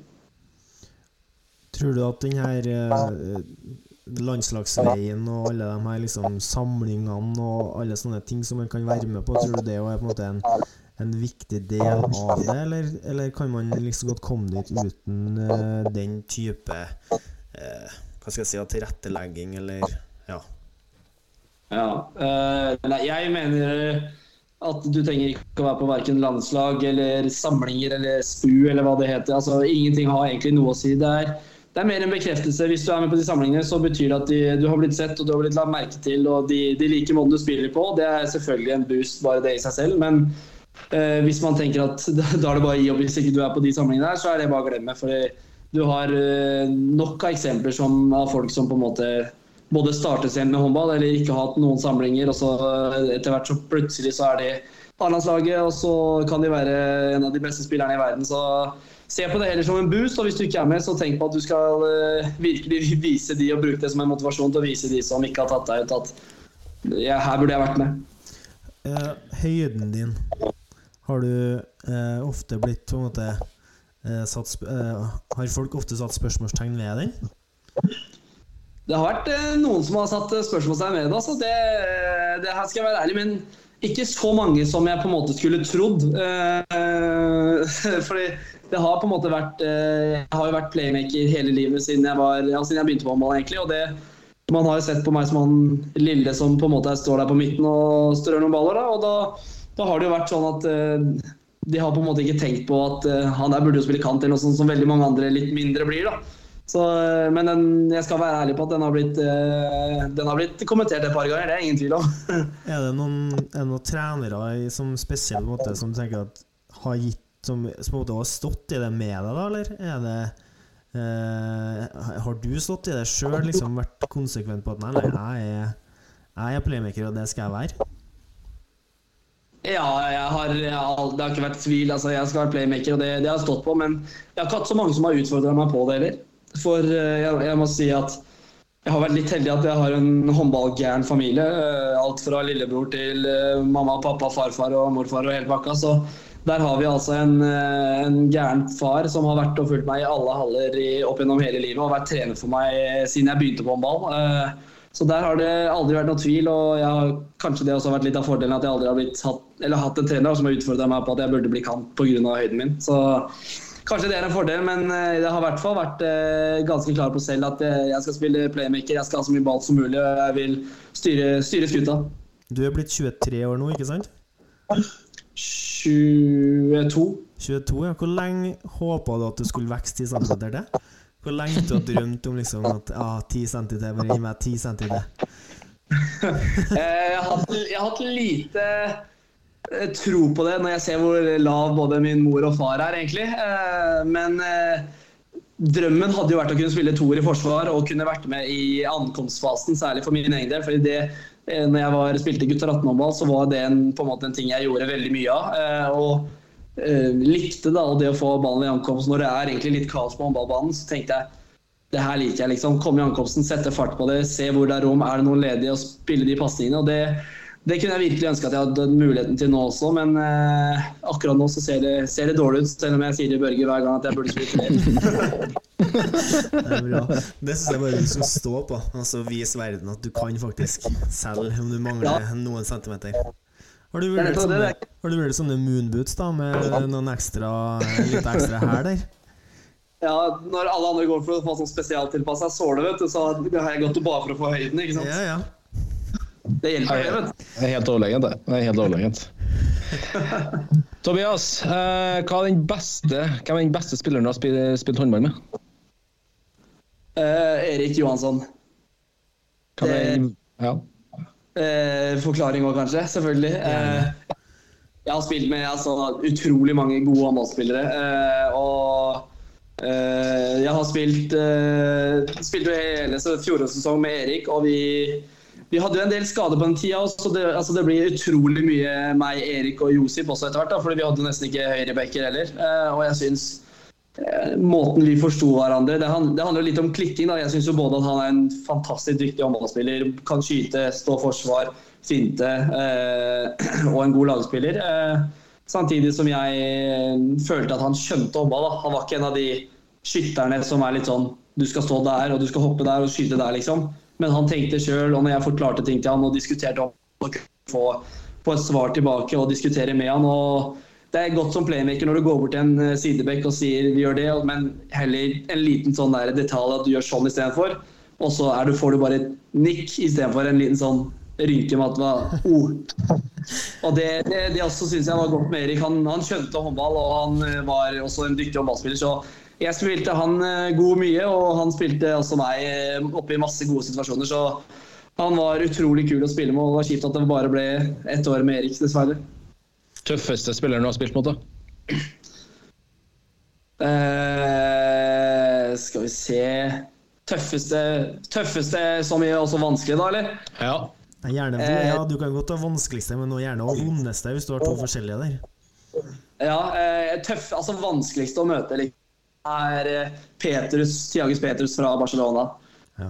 Tror du at den her eh, landslagsveien og alle de her liksom samlingene og alle sånne ting som man kan være med på, tror du det er på en måte en, en viktig del av det, eller, eller, kan man liksom godt komme dit uten uh, den type uh, hva skal jeg si, tilrettelegging, eller ja? Ja. Uh, nei, jeg mener at du trenger ikke å være på verken landslag eller samlinger eller SPU eller hva det heter. Altså, ingenting har egentlig noe å si. Det er det er mer en bekreftelse. Hvis du er med på de samlingene, så betyr det at de, du har blitt sett og du har blitt lagt merke til, og de, de liker måten du spiller på. Det er selvfølgelig en boost, bare det i seg selv. Men eh, hvis man tenker at (laughs) da er det bare å gi opp hvis ikke du er på de samlingene der, så er det bare å glemme. For du har eh, nok av eksempler som, av folk som på en måte både starter sent med håndball eller ikke hatt noen samlinger, og så eh, etter hvert så plutselig så er de A-landslaget, og så kan de være en av de beste spillerne i verden. så se på det heller som en boost. Og hvis du ikke er med, så tenk på at du skal uh, (laughs) virkelig vise de og bruke det som en motivasjon til å vise de som ikke har tatt deg ut, at ja, her burde jeg vært med. Høyden din, har du eh, ofte blitt på en måte satt, Har folk ofte satt spørsmålstegn ved den? Det har vært noen som har satt spørsmålstegn ved det. Altså. Det, det her skal jeg være ærlig, men ikke så mange som jeg på en måte skulle trodd. (laughs) fordi det har på en måte vært eh, Jeg har jo vært playmaker hele livet siden jeg, var, ja, siden jeg begynte på håndball, egentlig. Og det, man har jo sett på meg som han lille som på en måte står der på midten og strør noen baller. Da, og da, da har det jo vært sånn at uh, de har på en måte ikke tenkt på at uh, han der burde jo spille kant, eller noe sånt som veldig mange andre litt mindre blir. da. Så, uh, men den, jeg skal være ærlig på at den har blitt, den har blitt kommentert et par ganger, det er ingen tvil om. (laughs) er, det noen, er noen trenere som spesielt måte som tenker at har gitt som, som har stått i det med deg, da, eller er det eh, Har du stått i det sjøl, liksom vært konsekvent på at nei, nei, jeg er, jeg er playmaker, og det skal jeg være? Ja, jeg har, jeg har, det har ikke vært tvil. Altså, jeg skal være playmaker, og det, det har jeg stått på. Men jeg har ikke hatt så mange som har utfordra meg på det heller. For eh, jeg, jeg, må si at jeg har vært litt heldig at jeg har en håndballgæren familie. Eh, alt fra lillebror til eh, mamma, pappa, farfar og morfar og hele pakka. Så der har vi altså en, en gæren far som har vært og fulgt meg i alle haller i, opp gjennom hele livet og vært trener for meg siden jeg begynte på håndball. Så der har det aldri vært noe tvil, og har, kanskje det også har vært litt av fordelen at jeg aldri har blitt, hatt, hatt, en trener som har utfordra meg på at jeg burde bli kant pga. høyden min. Så kanskje det er en fordel, men eh, jeg har i hvert fall vært ganske klar på selv at jeg skal spille playmaker, jeg skal ha så mye ball som mulig, og jeg vil styre, styre skuta. Du er blitt 23 år nå, ikke sant? 22. 22, ja. Hvor lenge håpa du at du skulle vokse 10 cm til? Hvor lenge har du drømt om liksom at ah, 10 cm, bare gi meg 10 cm? (laughs) Eh, Jeg har hatt, jeg har hatt lite eh, tro på det når jeg ser hvor lav både min mor og far er, egentlig. Eh, Men eh, drømmen hadde jo vært å kunne spille toer i forsvar og kunne vært med i ankomstfasen, særlig for min egen del. fordi det eh, når jeg var, spilte gutter 18-håndball, så var det en, på en måte en ting jeg gjorde veldig mye av. eh, Og eh, likte da det å få ballen i ankomst når det er egentlig litt kaos på håndballbanen. Så tenkte jeg det her liker jeg. liksom. Komme i ankomsten, sette fart på det, se hvor det er rom, er det noen ledige, og spille de pasningene. og det, det kunne jeg virkelig ønske at jeg hadde muligheten til nå også, men eh, akkurat nå så ser det, ser det dårlig ut. Selv om jeg sier til Børge hver gang at jeg burde spille flere. (laughs) Det er bra. Det syns jeg bare du skal stå på. Altså Vis verden at du kan faktisk, selv om du mangler noen centimeter. Har du Det er vurdert det, sånne, det har du sånne moonboots da, med noen ekstra, litt ekstra her der? Ja, Når alle andre går for å få sånn spesialtilpassa såle, så har jeg gått bare for å få høyden. ikke sant? Ja, ja. Det hjelper, det. vet du. Det er helt overlegent, det. det er helt overlegent. (laughs) Tobias, eh, hva er den beste, hvem er den beste spilleren du har spilt, spilt håndball med? Eh, Erik Johansson. Kan det, jeg, ja. Eh, forklaring òg, kanskje. Selvfølgelig. Eh, jeg har spilt med altså, utrolig mange gode håndballspillere. Eh, og eh, jeg har spilt eh, Spilte hele fjorårets sesong med Erik, og vi, vi hadde jo en del skader på den tida. Så det, altså, det blir utrolig mye meg, Erik og Josip også etter hvert. Fordi vi hadde nesten ikke høyrebacker heller. Eh, og jeg syns eh, måten vi forsto hverandre det, han, det handler litt om klikking. da. Jeg syns både at han er en fantastisk dyktig håndballspiller, kan skyte, stå forsvar, finte eh, (clears throat) og en god lagspiller. Samtidig som jeg følte at han skjønte håndball. Han var ikke en av de skytterne som er litt sånn Du skal stå der, og du skal hoppe der og skyte der, liksom. Men han tenkte sjøl, og når jeg forklarte ting til han og diskuterte om å få, få et svar tilbake og diskutere med han og det er godt som playmaker når du går bort til en eh, sidebekk og sier vi gjør det, men heller en liten sånn der detalj at du gjør sånn istedenfor. Og så du, får du bare et nikk istedenfor en liten sånn rynke med at det var oh. Og det, det, det også syns jeg var godt med Erik. Han, han skjønte håndball, og han eh, var også en dyktig håndballspiller. Så jeg spilte han eh, god mye, og han spilte også meg eh, oppe i masse gode situasjoner. Så han var utrolig kul å spille med, og det var kjipt at det bare ble ett år med Erik, dessverre. Tøffeste spilleren du har spilt mot, da? Eh, skal vi se Tøffeste, tøffeste så mye også vanskelig, da, eller? Ja. Gjerne, ja, du kan godt ha vanskeligste, men nå gjerne også vondeste, hvis du har to forskjellige der. Ja, eh, tøff, altså vanskeligste å møte liksom, er eh, Petrus, Tiagus Petrus fra Barcelona. Ja.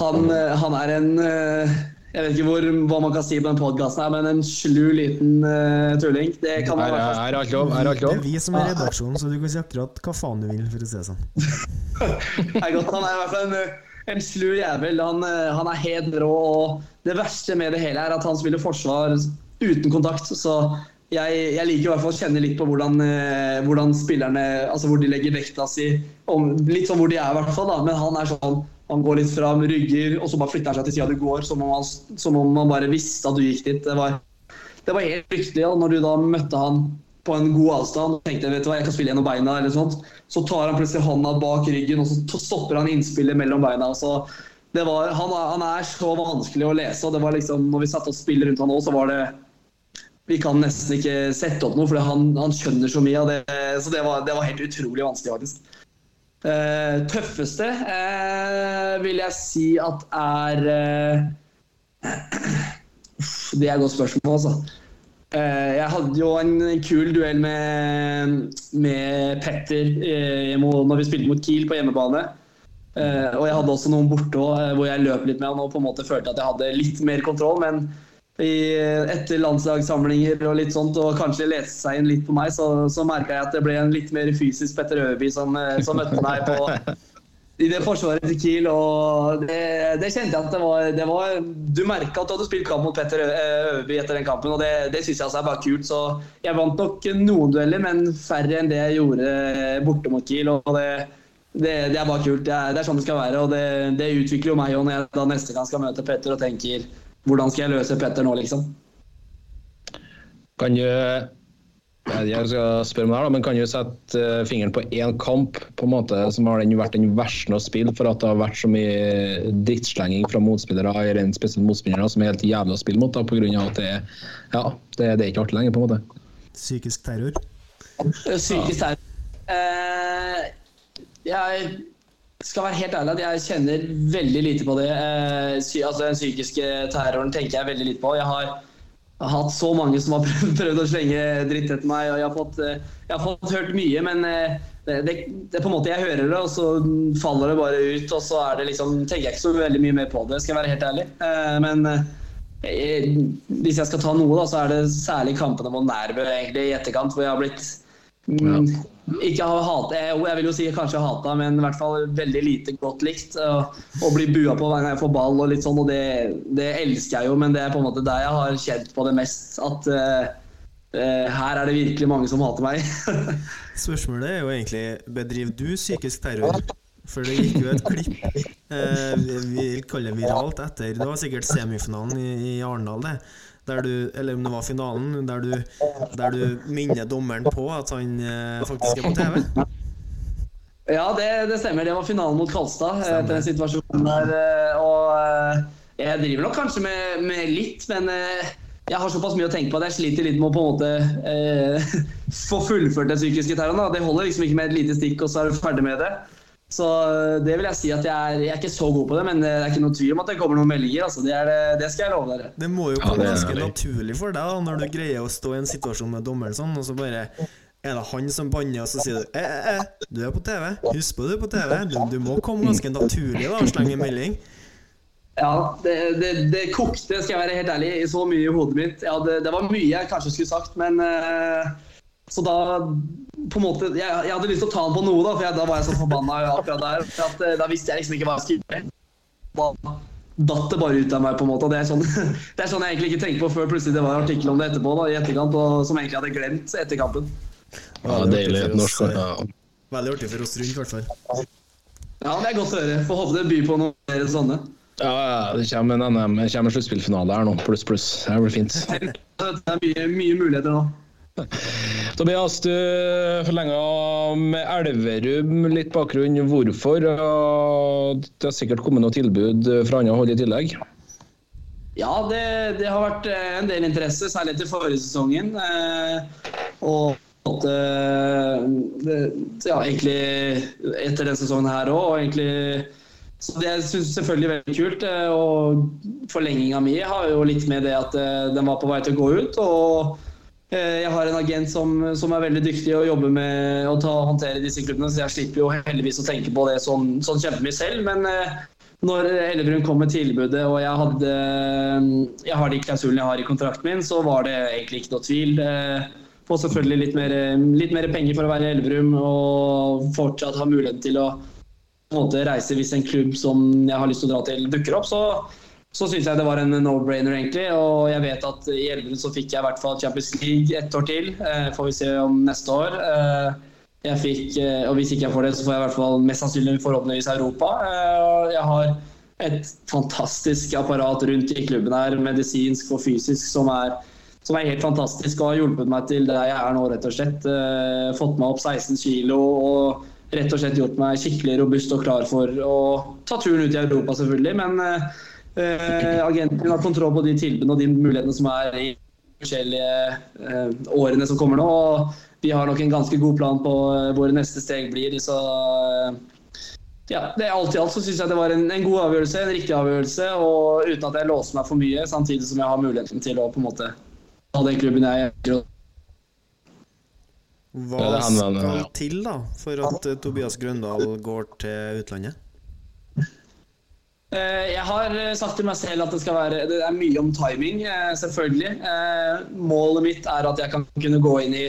Han, eh, han er en eh, Jeg vet ikke hvor, hva man kan si på den podkasten, men en slu liten uh, tulling. Det kan man Er, er alt lov? Er alt Det er vi som er redaksjonen, så du kan si akkurat hva faen du vil, for å si det sånn. (laughs) Det er godt. Han er i hvert fall en, en slu jævel. Han, han er helt rå. og Det verste med det hele er at han spiller forsvar uten kontakt. Så jeg, jeg liker i hvert fall å kjenne litt på hvordan, eh, hvordan spillerne Altså hvor de legger vekta si. Om, litt sånn hvor de er, i hvert fall. da, Men han er sånn han går litt fram, rygger, og så bare flytter han seg til sida du går, som om, han, som om han bare visste at du gikk dit. Det var, det var helt fryktelig. Og når du da møtte han på en god avstand og tenkte vet du hva, jeg kan spille gjennom beina, eller sånt, så tar han plutselig hånda bak ryggen og så stopper han innspillet mellom beina. Så det var, han, han er så vanskelig å lese. og det var liksom, når vi satt og spill rundt han òg, så var det Vi kan nesten ikke sette opp noe, for han, han skjønner så mye. av det, Så det var, det var helt utrolig vanskelig, faktisk. Uh, tøffeste uh, vil jeg si at er uh, Det er et godt spørsmål, altså. Jeg hadde jo en kul duell med, med Petter når vi spilte mot Kiel på hjemmebane. Og jeg hadde også noen borte hvor jeg løp litt med han og på en måte følte at jeg hadde litt mer kontroll. Men i, etter landslagssamlinger og litt sånt, og kanskje lese seg inn litt på meg, så, så merka jeg at det ble en litt mer fysisk Petter Øverby som, eh, som møtte meg på (laughs) i det forsvaret til Kiel. og Det, det kjente jeg at det var, det var Du merka at du hadde spilt kamp mot Petter Ø- Øverby etter den kampen, og det, det syns jeg altså er bare kult. Så jeg vant nok noen dueller, men færre enn det jeg gjorde borte mot Kiel. og det det, det er bare kult. Det er, det er sånn det skal være. Og det, det utvikler jo meg òg når jeg da neste gang skal møte Petter og tenker hvordan skal jeg løse Petter nå, liksom. Kan du jeg skal spørre meg her men kan du sette eh, fingeren på én kamp på en måte som har den, vært den verste å spille for at det har vært så mye drittslenging fra motspillere eller en spesiell motspillere som er helt jævlig å spille mot, da, av at det, ja, det, det er ikke artig lenger, på en måte? Psykisk terror. Psykisk terror. Eh, jeg skal være helt ærlig at jeg kjenner veldig lite på det. Eh, altså Den psykiske terroren tenker jeg veldig lite på. Jeg har hatt så mange som har (laughs) prøvd, prøvd å slenge dritt etter meg, og jeg har fått, eh, jeg har fått hørt mye, men eh, det, det, det, på en måte jeg hører det, og så faller det bare ut, og så er det liksom, tenker jeg ikke så veldig mye mer på det, skal jeg være helt ærlig. Men hvis jeg skal ta noe, da, så er det særlig kampene mot Nærbø egentlig i etterkant, hvor jeg har blitt Mm, ikke har hata, jeg vil jo si kanskje hata, men i hvert fall veldig lite godt likt. Å bli bua på hver gang jeg får ball og litt sånn, og det, det, elsker jeg jo, men det er på en måte der jeg har kjent på det mest. At uh, uh, her er det virkelig mange som hater meg. (laughs) Spørsmålet er jo egentlig bedriver du psykisk terror? For det gikk jo et klipp, eh, vi kaller det viralt, etter Det var sikkert semifinalen i, i Arendal, det der du, eller om det var finalen, der du, der du minner dommeren på at han eh, faktisk er på TV? Ja, det, det, stemmer. Det var finalen mot Kalstad eh, etter den situasjonen der. Eh, og jeg driver nok kanskje med, med litt, men jeg har såpass mye å tenke på at jeg sliter litt med å på en måte eh, (laughs) få fullført det psykiske terroren. Det holder liksom ikke med et lite stikk, og så er du ferdig med det. Så eh, det vil jeg si at jeg er, jeg er ikke så god på det, men det er ikke noe tvil om at det kommer noen meldinger. Altså. Det, er, det, skal jeg love dere. Det må jo komme ja, ganske naturlig for deg da, når du greier å stå i en situasjon med dommeren sånn, og så bare er det han som banner, og så sier du eh, eh, eh, du er på TV. Husk på du er på TV. Du, du må komme ganske naturlig da og slenge en melding. Ja, det, det, det, kokte, skal jeg være helt ærlig, i så mye i hodet mitt. Ja, det, det var mye jeg kanskje skulle sagt, men uh, Så da på en måte, jeg, jeg, hadde lyst til å ta den på noe, da, for jeg, da var jeg så forbanna akkurat der. For at, eh, da visste jeg liksom ikke hva jeg skulle gjøre. Da datt det bare ut av meg. på en måte. Det er, sånn, (laughs) det er sånn jeg egentlig ikke tenkte på før plutselig det var en artikkel om det etterpå. da, i etterkant, og Som jeg egentlig hadde glemt etter kampen. Ja, deilig. Norsk, ja. Veldig artig for oss rundt, i hvert fall. Ja, det er godt å høre. Får håpe det byr på noe mer sånne. Ja, det kommer en, NM, det kommer en sluttspillfinale her nå, pluss, pluss. Det blir fint. Det er mye, mye muligheter nå. (laughs) Tobias, du forlenga med Elverum. Litt bakgrunn hvorfor. Det har sikkert kommet noe tilbud fra andre hold i tillegg? Ja, det, det, har vært eh, en del interesse, særlig etter forrige sesongen. Eh, og eh, ja, egentlig etter denne sesongen her òg. Så det syns selvfølgelig er veldig kult. Og forlenginga mi har jo litt med det at den var på vei til å gå ut. og jeg har en agent som, som, er veldig dyktig og jobber med å ta, håndtere disse klubbene, så jeg slipper jo heldigvis å tenke på det sånn, sånn kjempemye selv. Men eh, når Ellebrun kom med tilbudet og jeg, hadde, eh, jeg har de klausulene jeg har i kontrakten min, så var det egentlig ikke noe tvil. Får selvfølgelig litt mer, litt mer, penger for å være i Elverum og fortsatt ha muligheten til å måte, reise hvis en klubb som jeg har lyst til å dra til, dukker opp. Så så syns jeg det var en no-brainer, egentlig. Og jeg vet at i Elverum så fikk jeg i hvert fall Champions League ett år til. Eh, får vi se om neste år. Eh, jeg fikk, eh, og hvis ikke jeg får det, så får jeg i hvert fall mest sannsynlig forhåpentligvis Europa. Jeg har et fantastisk apparat rundt i klubben her, medisinsk og fysisk, som er, som er helt fantastisk og har hjulpet meg til der jeg er nå, rett og slett. Fått meg opp 16 kilo og rett og slett gjort meg skikkelig robust og klar for å ta turen ut i Europa, selvfølgelig. men eh, Eh, agenten har kontroll på de tilbudene og de mulighetene som er i forskjellige eh, årene som kommer nå. og Vi har nok en ganske god plan på eh, hvor neste steg blir. så eh, ja, det Alt i alt så syns jeg det var en, en, god avgjørelse, en riktig avgjørelse. og Uten at jeg låser meg for mye, samtidig som jeg har muligheten til å på en måte ta den klubben jeg ønsker. Hva skal til da for at Tobias Grøndal går til utlandet? Eh, jeg har eh, sagt til meg selv at det være Det er mye om timing, eh, selvfølgelig. Målet mitt er at jeg kan kunne gå inn i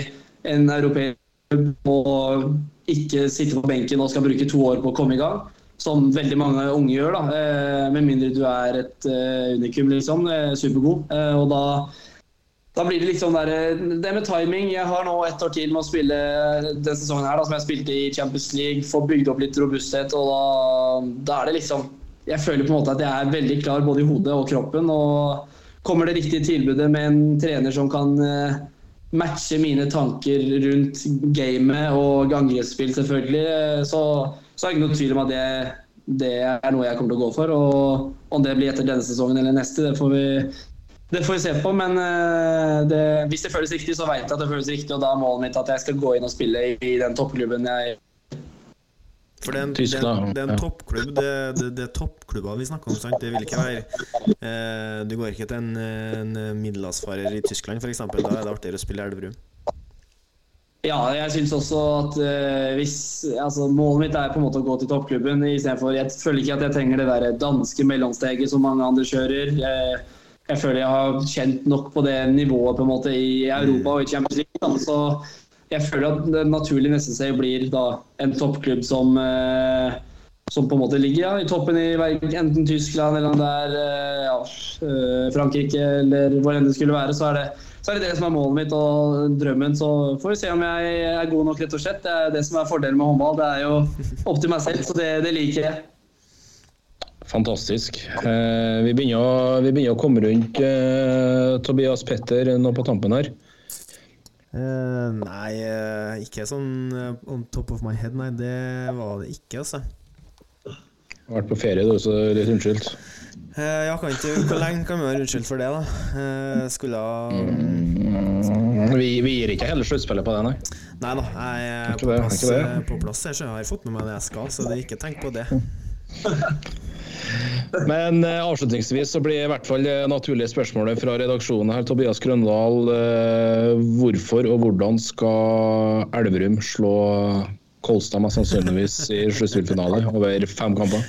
en europeisk klubb og ikke sitte på benken og skal bruke to år på å komme i gang. Som veldig mange unge gjør, da. Med mindre du er et unikum, liksom. Supergod. Og da da blir det liksom der, det med timing. Jeg har nå ett år til med å spille den sesongen her, da, som jeg spilte i Champions League. Få bygd opp litt robusthet, og da, da er det liksom Jeg føler på en måte at jeg er veldig klar både i hodet og kroppen. Og kommer det riktige tilbudet med en trener som kan eh, matche mine tanker rundt gamet og angrepsspill, selvfølgelig, eh, så, så er det ikke noe tvil om at det, det er noe jeg kommer til å gå for. Og om det blir etter denne sesongen eller neste, det får vi det får vi se på, men eh, det, hvis det føles riktig, så vet jeg at det føles riktig. Og da er målet mitt at jeg skal gå inn og spille i, i den toppklubben jeg For det er en, det er, Tyskland, det er en ja. toppklubb. Det, det, det er toppklubber vi snakker om. sant? Det vil ikke være eh, Du går ikke til en, en middelhavsfarer i Tyskland, f.eks. Da er det artigere å spille i Elverum. Ja, jeg syns også at eh, hvis altså, Målet mitt er på en måte å gå til toppklubben istedenfor Jeg føler ikke at jeg trenger det der danske mellomsteget som mange andre kjører. Jeg, jeg føler jeg har kjent nok på det nivået på en måte i Europa og i Champions League. Da. Så jeg føler at det naturlig neste steg blir da en toppklubb som eh, som på en måte ligger ja, i toppen i verden, enten Tyskland eller om det er eh, ja, eh, Frankrike eller hvor enn det skulle være, så er, det, så er det det som er målet mitt og drømmen. Så får vi se om jeg er god nok, rett og slett. Det er det som er fordelen med håndball. Det er jo opp til meg selv, så det, det liker jeg. Fantastisk. Eh, vi, begynner å, vi begynner å komme rundt eh, Tobias Petter nå på tampen her. Eh, nei, eh, ikke sånn eh, on top of my head, nei. Det var det ikke, altså. Har vært på ferie, du, så litt unnskyldt. Uh, ja, kan ikke, hvor lenge kan vi være unnskyldt for det, da? Uh, skulle ha Vi, vi gir ikke hele sluttspillet på det, nei. Nei da, jeg er på det, plass, på plass jeg har fått med meg det jeg skal, så det er ikke tenk på det. (laughs) Men eh, avslutningsvis så blir i hvert fall det naturlige spørsmålet fra redaksjonen her, Tobias Grøndal. Eh, hvorfor og hvordan skal Elverum slå Kolstad mest sannsynligvis i sluttspillfinale over fem kamper?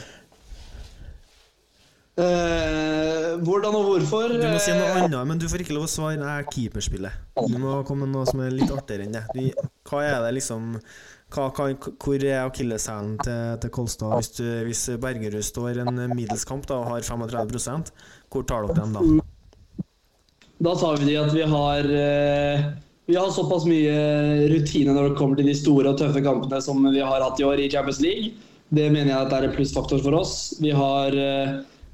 Eh, hvordan og hvorfor? Du må si noe Eh, annet, men du får ikke lov å svare. Nei, er keeperspillet. Du må komme med noe som er litt artigere enn det. Hva er det liksom hva, hva, Hvor er akilleshælen til, til Kolstad? Hvis, du, hvis Bergerud står en middelskamp da, og har 35% hvor tar dere dem da? Da tar vi de at vi har eh, Vi har såpass mye rutine når det kommer til de store og tøffe kampene som vi har hatt i år i Champions League. Det mener jeg at er en plussfaktor for oss. Vi har eh,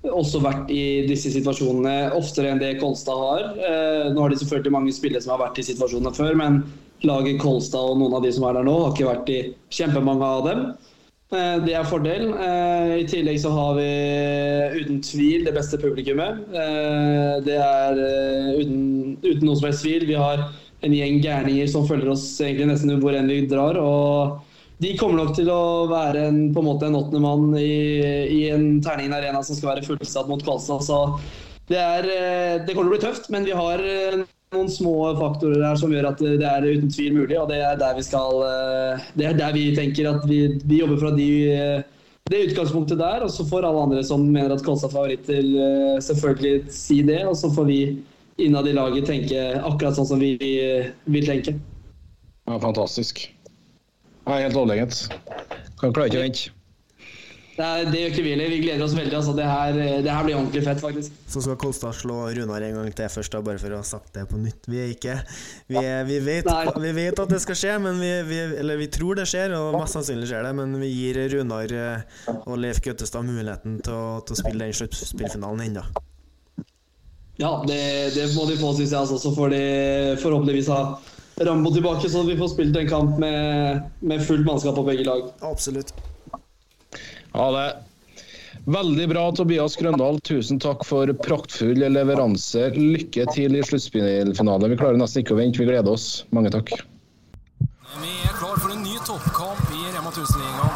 også vært i disse situasjonene oftere enn det Kolstad har. Eh, Nå har de selvfølgelig mange spillere som har vært i situasjonene før, men laget Kolstad og noen av de som er der nå, har ikke vært i kjempemange av dem. Eh, Det er fordel. Eh, I tillegg så har vi uten tvil det beste publikummet. Eh, Det er uten, uten noe som helst tvil. Vi har en gjeng gærninger som følger oss egentlig nesten hvor enn vi drar. og de kommer nok til å være en, på en måte en åttende mann i, i en Terningen arena som skal være fullsatt mot Kolstad. Så det, er, det kommer til å bli tøft, men vi har noen små faktorer her som gjør at det er uten tvil mulig. Og det er der vi skal eh, Det er der vi tenker at vi, vi jobber fra de, eh, det utgangspunktet der. Og så får alle andre som mener at Kolstad er favoritt eh, selvfølgelig si det. Og så får vi innad i laget tenke akkurat sånn som vi vil tenke. Ja, fantastisk. Ja, helt overlegent. Kan klare ikke å vente. Det, er, det gjør ikke vi heller. Vi gleder oss veldig. Altså. Det, her, det her blir ordentlig fett, faktisk. Så skal Kolstad slå Runar en gang til først, da, bare for å ha sagt det på nytt. Vi er ikke Vi, er, vi, vet, vi vet at det skal skje, men vi, vi, eller vi tror det skjer, og mest sannsynlig skjer det, men vi gir Runar eh, og Leif Gautestad muligheten til å, til å spille den sluttspillfinalen ennå. Ja, det, det må de få, syns jeg. Altså. Så får de forhåpentligvis ha Rambo tilbake, så vi får spilt en kamp med, med fullt mannskap på begge lag. Absolutt. Ja, det Veldig bra, Tobias Grøndal. Tusen takk for praktfull leveranse. Lykke til i sluttspillfinalen. Vi klarer nesten ikke å vente. Vi gleder oss. Mange takk. Vi er klar for en ny toppkamp i Rema 1000-ligaen